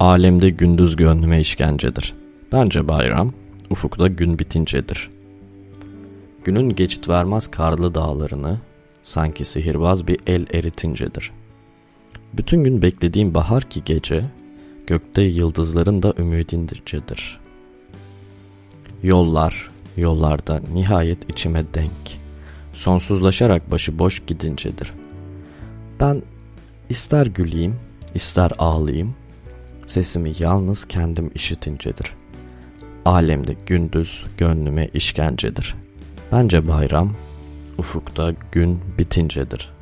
Alemde gündüz gönlüme işkencedir. Bence bayram, ufukta gün bitincedir. Günün geçit vermez karlı dağlarını, sanki sihirbaz bir el eritincedir. Bütün gün beklediğim bahar ki gece, gökte yıldızların da ümidindircedir. Yollar, yollarda nihayet içime denk, sonsuzlaşarak başıboş gidincedir. Ben ister güleyim, ister ağlayayım, sesimi yalnız kendim işitincedir. Alemde gündüz gönlüme işkencedir. Bence bayram, ufukta gün bitincedir.''